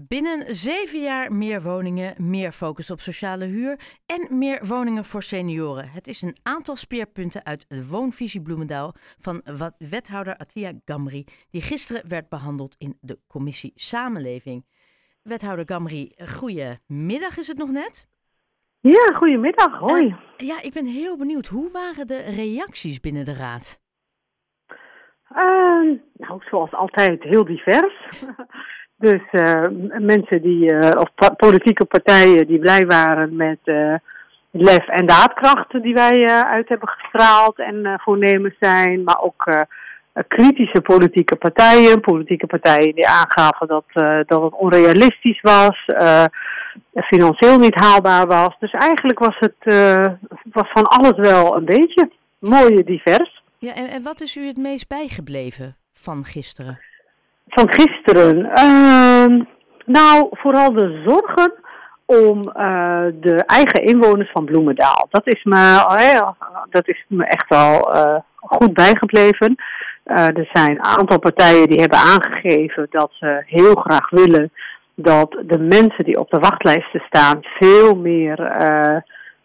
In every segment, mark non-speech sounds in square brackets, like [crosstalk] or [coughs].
Binnen zeven jaar meer woningen, meer focus op sociale huur en meer woningen voor senioren. Het is een aantal speerpunten uit de woonvisie Bloemendaal van wethouder Atia Gamri, die gisteren werd behandeld in de commissie Samenleving. Wethouder Gamri, goedemiddag is het nog net? Ja, goedemiddag. Hoi. Uh, ja, ik ben heel benieuwd. Hoe waren de reacties binnen de raad? Uh, nou, zoals altijd heel divers. [laughs] Dus uh, mensen die, uh, of politieke partijen die blij waren met uh, lef en daadkrachten die wij uit hebben gestraald en voornemens zijn. Maar ook kritische politieke partijen, politieke partijen die aangaven dat, dat het onrealistisch was, financieel niet haalbaar was. Dus eigenlijk was het was van alles wel een beetje. Mooi divers. Ja, en wat is u het meest bijgebleven van gisteren? Van gisteren? Uh, nou, vooral de zorgen om uh, de eigen inwoners van Bloemendaal. Dat is me, dat is me echt wel uh, goed bijgebleven. er zijn een aantal partijen die hebben aangegeven dat ze heel graag willen dat de mensen die op de wachtlijsten staan veel meer,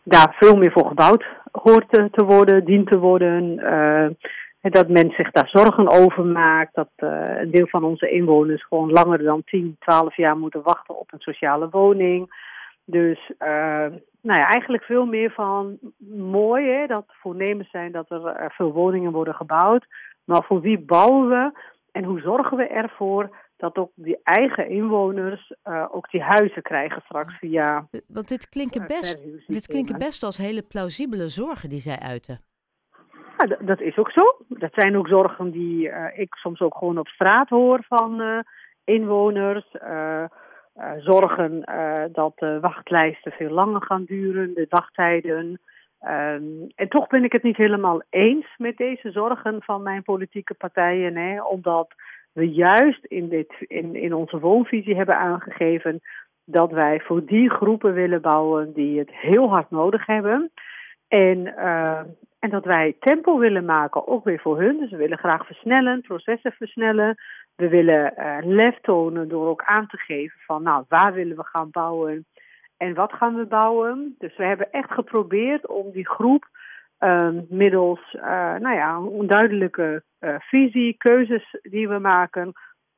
daar veel meer voor gebouwd hoort te, te worden, dient te worden dat men zich daar zorgen over maakt. Dat uh, een deel van onze inwoners gewoon langer dan 10, 12 jaar moeten wachten op een sociale woning. Dus uh, nou ja, eigenlijk veel meer van mooi hè, dat voornemens zijn dat er uh, veel woningen worden gebouwd. Maar voor wie bouwen we en hoe zorgen we ervoor dat ook die eigen inwoners ook die huizen krijgen straks via. Want dit klinkt best, dit klinkt best als hele plausibele zorgen die zij uiten. Dat is ook zo. Dat zijn ook zorgen die uh, ik soms ook gewoon op straat hoor van uh, inwoners. Uh, zorgen dat de wachtlijsten veel langer gaan duren, de wachttijden. Um, en toch ben ik het niet helemaal eens met deze zorgen van mijn politieke partijen. Hè, omdat we juist in, dit, in, in onze woonvisie hebben aangegeven dat wij voor die groepen willen bouwen die het heel hard nodig hebben. En, uh, en dat wij tempo willen maken, ook weer voor hun. Dus we willen graag versnellen, processen versnellen. We willen uh, lef tonen door ook aan te geven van, nou, waar willen we gaan bouwen en wat gaan we bouwen. Dus we hebben echt geprobeerd om die groep uh, middels, uh, nou ja, visie, keuzes die we maken,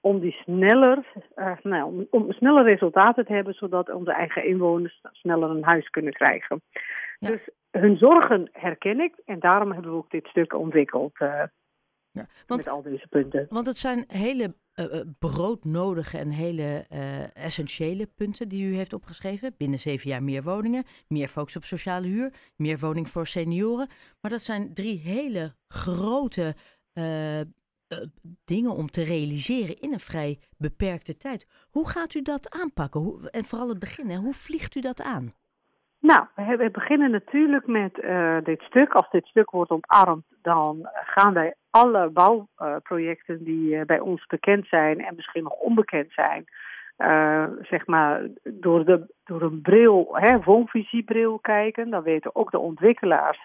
om die sneller, nou, om, om sneller resultaten te hebben, zodat onze eigen inwoners sneller een huis kunnen krijgen. Ja. Dus hun zorgen herken ik en daarom hebben we ook dit stuk ontwikkeld. Uh, ja, want, met al deze punten. Want het zijn hele uh, broodnodige en hele uh, essentiële punten die u heeft opgeschreven. Binnen zeven jaar meer woningen, meer focus op sociale huur, meer woning voor senioren. Maar dat zijn drie hele grote dingen om te realiseren in een vrij beperkte tijd. Hoe gaat u dat aanpakken? Hoe, en vooral het begin, hoe vliegt u dat aan? Nou, we beginnen natuurlijk met uh, dit stuk. Als dit stuk wordt omarmd, dan gaan wij alle bouwprojecten die uh, bij ons bekend zijn en misschien nog onbekend zijn, zeg maar door, de, door een bril, hè, woonvisiebril kijken. Dan weten ook de ontwikkelaars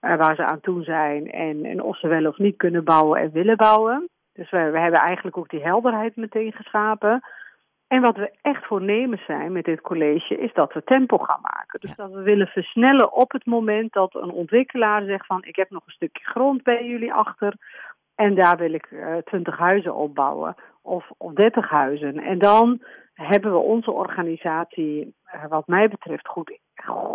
waar ze aan toe zijn en, en of ze wel of niet kunnen bouwen en willen bouwen. Dus we, we hebben eigenlijk ook die helderheid meteen geschapen. En wat we echt voornemens zijn met dit college is dat we tempo gaan maken. Dus dat we willen versnellen op het moment dat een ontwikkelaar zegt van ik heb nog een stukje grond bij jullie achter en daar wil ik uh, 20 huizen opbouwen of, of 30 huizen. En dan hebben we onze organisatie uh, wat mij betreft goed,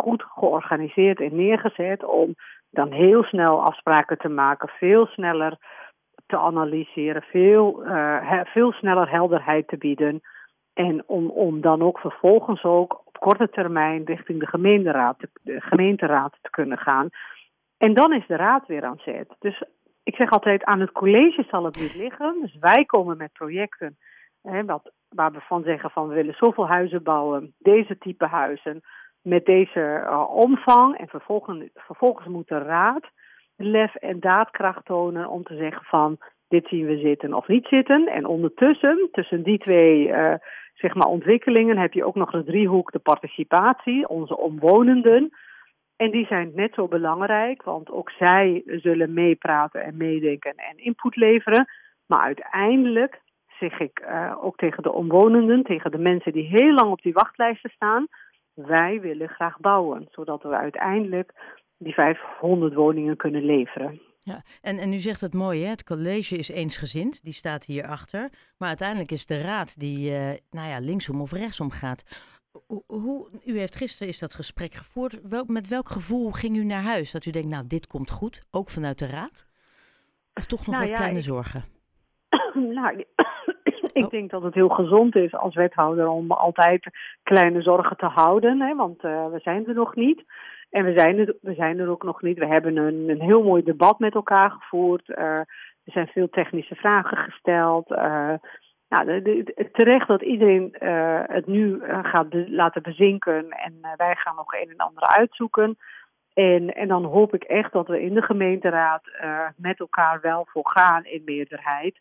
goed georganiseerd en neergezet om dan heel snel afspraken te maken, veel sneller te analyseren, veel, uh, veel sneller helderheid te bieden. En om, om dan ook vervolgens ook op korte termijn richting de gemeenteraad, de gemeenteraad te kunnen gaan. En dan is de raad weer aan zet. Dus ik zeg altijd, aan het college zal het niet liggen. Dus wij komen met projecten hè, wat, waar we van zeggen van we willen zoveel huizen bouwen, deze type huizen, met deze uh, omvang. En vervolgens, vervolgens moet de raad lef en daadkracht tonen om te zeggen van dit zien we zitten of niet zitten. En ondertussen, tussen die twee uh, zeg maar ontwikkelingen heb je ook nog de driehoek de participatie, onze omwonenden. En die zijn net zo belangrijk, want ook zij zullen meepraten en meedenken en input leveren. Maar uiteindelijk zeg ik ook tegen de omwonenden, tegen de mensen die heel lang op die wachtlijsten staan. Wij willen graag bouwen, zodat we uiteindelijk die 500 woningen kunnen leveren. Ja, en, en u zegt het mooi, hè? het college is eensgezind, die staat hierachter. Maar uiteindelijk is de raad die uh, nou ja, linksom of rechtsom gaat. Hoe, u heeft gisteren is dat gesprek gevoerd. Wel, met welk gevoel ging u naar huis? Dat u denkt, nou, dit komt goed, ook vanuit de raad? Of toch nog nou, wat kleine zorgen? [coughs] nou, ik oh. denk dat het heel gezond is als wethouder om altijd kleine zorgen te houden. Hè, want uh, we zijn er nog niet. En we zijn, er, we zijn er ook nog niet. We hebben een, een heel mooi debat met elkaar gevoerd. Uh, er zijn veel technische vragen gesteld. Uh, nou, de, terecht dat iedereen uh, het nu gaat laten bezinken. En wij gaan nog een en ander uitzoeken. En, en dan hoop ik echt dat we in de gemeenteraad met elkaar wel voor gaan in meerderheid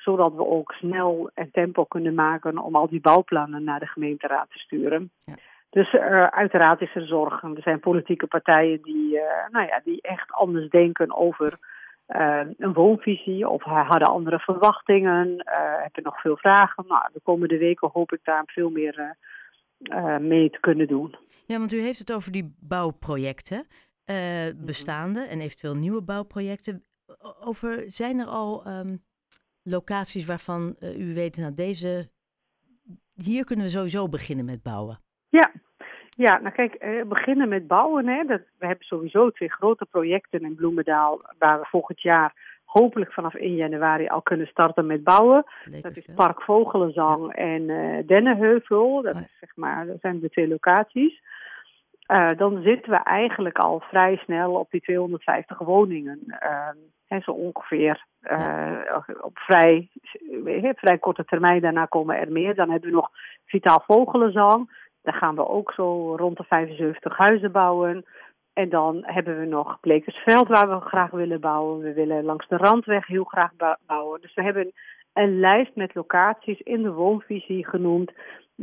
zodat we ook snel en tempo kunnen maken om al die bouwplannen naar de gemeenteraad te sturen. Ja. Dus uh, uiteraard is er zorg. Er zijn politieke partijen die, uh, nou ja, die echt anders denken over uh, een woonvisie of hadden andere verwachtingen. hebben nog veel vragen. Nou, de komende weken hoop ik daar veel meer mee te kunnen doen. Ja, want u heeft het over die bouwprojecten, mhm. bestaande en eventueel nieuwe bouwprojecten. Over, zijn er al um, locaties waarvan u weet, nou deze, hier kunnen we sowieso beginnen met bouwen? Ja, ja, nou kijk, eh, beginnen met bouwen. Hè. Dat, we hebben sowieso twee grote projecten in Bloemendaal waar we volgend jaar hopelijk vanaf 1 januari al kunnen starten met bouwen. dat is Park Vogelenzang en uh, Dennenheuvel. Dat, is, zeg maar, dat zijn de twee locaties. Uh, dan zitten we eigenlijk al vrij snel op die 250 woningen. Uh, hè, zo ongeveer uh, op vrij, vrij korte termijn. Daarna komen er meer. Dan hebben we nog Vitaal Vogelenzang. Dan gaan we ook zo rond de 75 huizen bouwen. En dan hebben we nog Blekersveld waar we graag willen bouwen. We willen langs de Randweg heel graag bouwen. Dus we hebben een lijst met locaties in de woonvisie genoemd.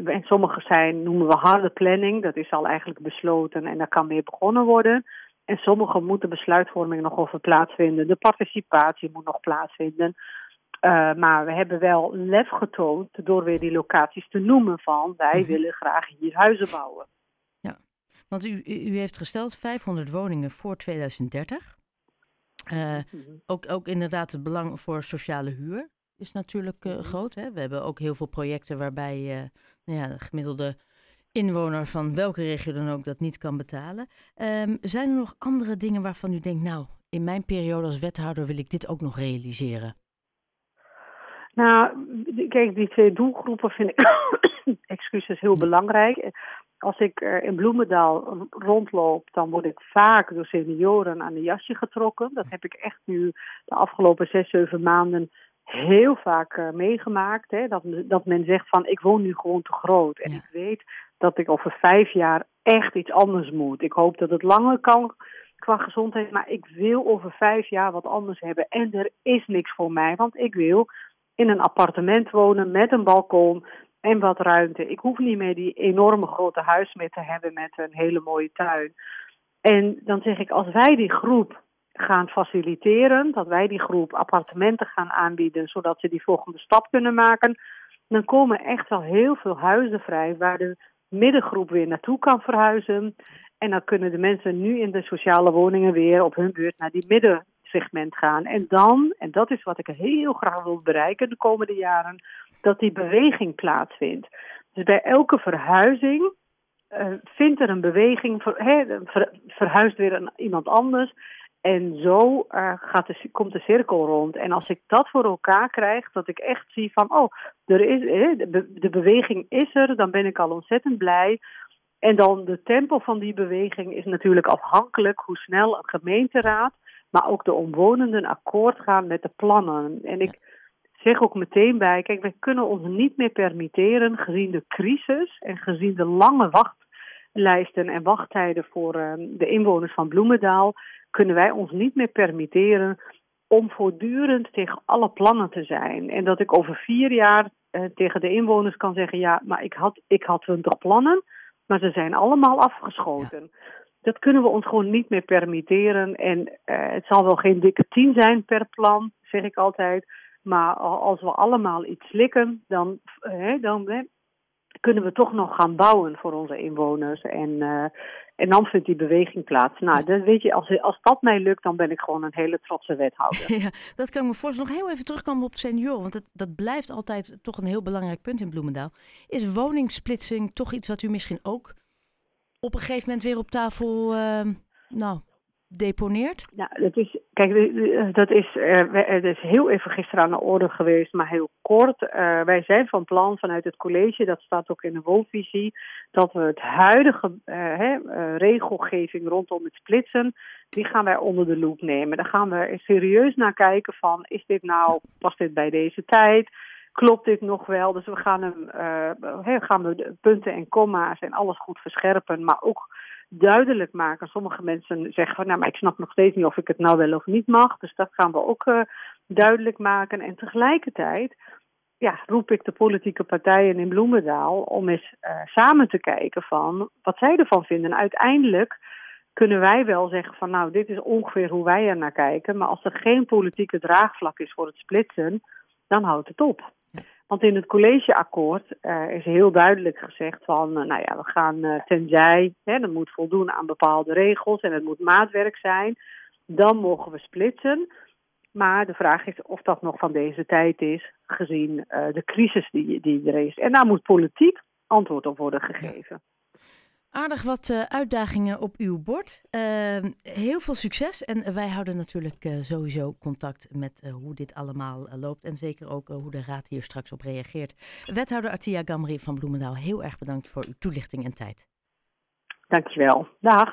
En sommige zijn, noemen we harde planning. Dat is al eigenlijk besloten en daar kan mee begonnen worden. En sommige moeten besluitvorming nog over plaatsvinden. De participatie moet nog plaatsvinden. Uh, maar we hebben wel lef getoond door weer die locaties te noemen van wij mhm. willen graag hier huizen bouwen. Ja, want u, u heeft gesteld 500 woningen voor 2030. Uh, eh, mhm. ook, ook inderdaad het belang voor sociale huur is natuurlijk uh, groot. Hè? We hebben ook heel veel projecten waarbij nou ja, de gemiddelde inwoner van welke regio dan ook dat niet kan betalen. Um, zijn er nog andere dingen waarvan u denkt, nou, in mijn periode als wethouder wil ik dit ook nog realiseren? Nou, kijk, die twee doelgroepen vind ik, [coughs] excuses, heel belangrijk. Als ik in Bloemendaal rondloop, dan word ik vaak door senioren aan de jasje getrokken. Dat heb ik echt nu de afgelopen zes, zeven maanden heel vaak uh, meegemaakt. Hè? Dat, dat men zegt van ik woon nu gewoon te groot. En ik weet dat ik over vijf jaar echt iets anders moet. Ik hoop dat het langer kan qua gezondheid. Maar ik wil over vijf jaar wat anders hebben. En er is niks voor mij. Want ik wil in een appartement wonen met een balkon en wat ruimte. Ik hoef niet meer die enorme grote huis meer te hebben met een hele mooie tuin. En dan zeg ik, als wij die groep gaan faciliteren, dat wij die groep appartementen gaan aanbieden, zodat ze die volgende stap kunnen maken, dan komen echt wel heel veel huizen vrij waar de middengroep weer naartoe kan verhuizen. En dan kunnen de mensen nu in de sociale woningen weer op hun beurt naar die midden segment gaan. En dan, en dat is wat ik heel graag wil bereiken de komende jaren, dat die beweging plaatsvindt. Dus bij elke verhuizing uh, vindt er een beweging, ver, verhuist weer iemand anders. En zo uh, gaat de, komt de cirkel rond. En als ik dat voor elkaar krijg, dat ik echt zie van, oh, er is, de, beweging is er, dan ben ik al ontzettend blij. En dan de tempo van die beweging is natuurlijk afhankelijk hoe snel een gemeenteraad maar ook de omwonenden akkoord gaan met de plannen. En ik zeg ook meteen bij, kijk, wij kunnen ons niet meer permitteren, gezien de crisis en gezien de lange wachtlijsten en wachttijden voor uh, de inwoners van Bloemendaal, kunnen wij ons niet meer permitteren om voortdurend tegen alle plannen te zijn. En dat ik over vier jaar uh, tegen de inwoners kan zeggen, ja, maar ik had, ik had twintig plannen, maar ze zijn allemaal afgeschoten dat kunnen we ons gewoon niet meer permitteren. En uh, het zal wel geen dikke tien zijn per plan, zeg ik altijd. Maar als we allemaal iets slikken, dan, hè, dan hè, kunnen we toch nog gaan bouwen voor onze inwoners. En, uh, en dan vindt die beweging plaats. Nou, dat weet je, als, als dat mij lukt, dan ben ik gewoon een hele trotse wethouder. [laughs] Ja, dat kan ik me voorstellen. Nog heel even terugkomen op senioren, want het, dat blijft altijd toch een heel belangrijk punt in Bloemendaal. Is woningsplitsing toch iets wat u misschien ook op een gegeven moment weer op tafel, uh, nou, deponeert? Ja, dat is, kijk, dat is, uh, is heel even gisteren aan de orde geweest, maar heel kort. Uh, wij zijn van plan vanuit het college, dat staat ook in de woonvisie, dat we het huidige uh, regelgeving rondom het splitsen, die gaan wij onder de loep nemen. Daar gaan we serieus naar kijken van, is dit nou, past dit bij deze tijd? Klopt dit nog wel? Dus we gaan hem, gaan we punten en komma's en alles goed verscherpen, maar ook duidelijk maken. Sommige mensen zeggen van, nou, maar ik snap nog steeds niet of ik het nou wel of niet mag. Dus dat gaan we ook uh, duidelijk maken. En tegelijkertijd ja, roep ik de politieke partijen in Bloemendaal om eens uh, samen te kijken van wat zij ervan vinden. En uiteindelijk kunnen wij wel zeggen van, nou, dit is ongeveer hoe wij er naar kijken. Maar als er geen politieke draagvlak is voor het splitsen, dan houdt het op. Want in het collegeakkoord uh, is heel duidelijk gezegd van, uh, nou ja, we gaan uh, tenzij, hè, dat moet voldoen aan bepaalde regels en het moet maatwerk zijn, dan mogen we splitsen. Maar de vraag is of dat nog van deze tijd is, gezien de crisis die, die er is. En daar moet politiek antwoord op worden gegeven. Aardig wat uh, uitdagingen op uw bord. Uh, heel veel succes. En wij houden natuurlijk uh, sowieso contact met hoe dit allemaal loopt. En zeker ook hoe de Raad hier straks op reageert. Wethouder Atia Gamri van Bloemendaal, heel erg bedankt voor uw toelichting en tijd. Dankjewel. Dag.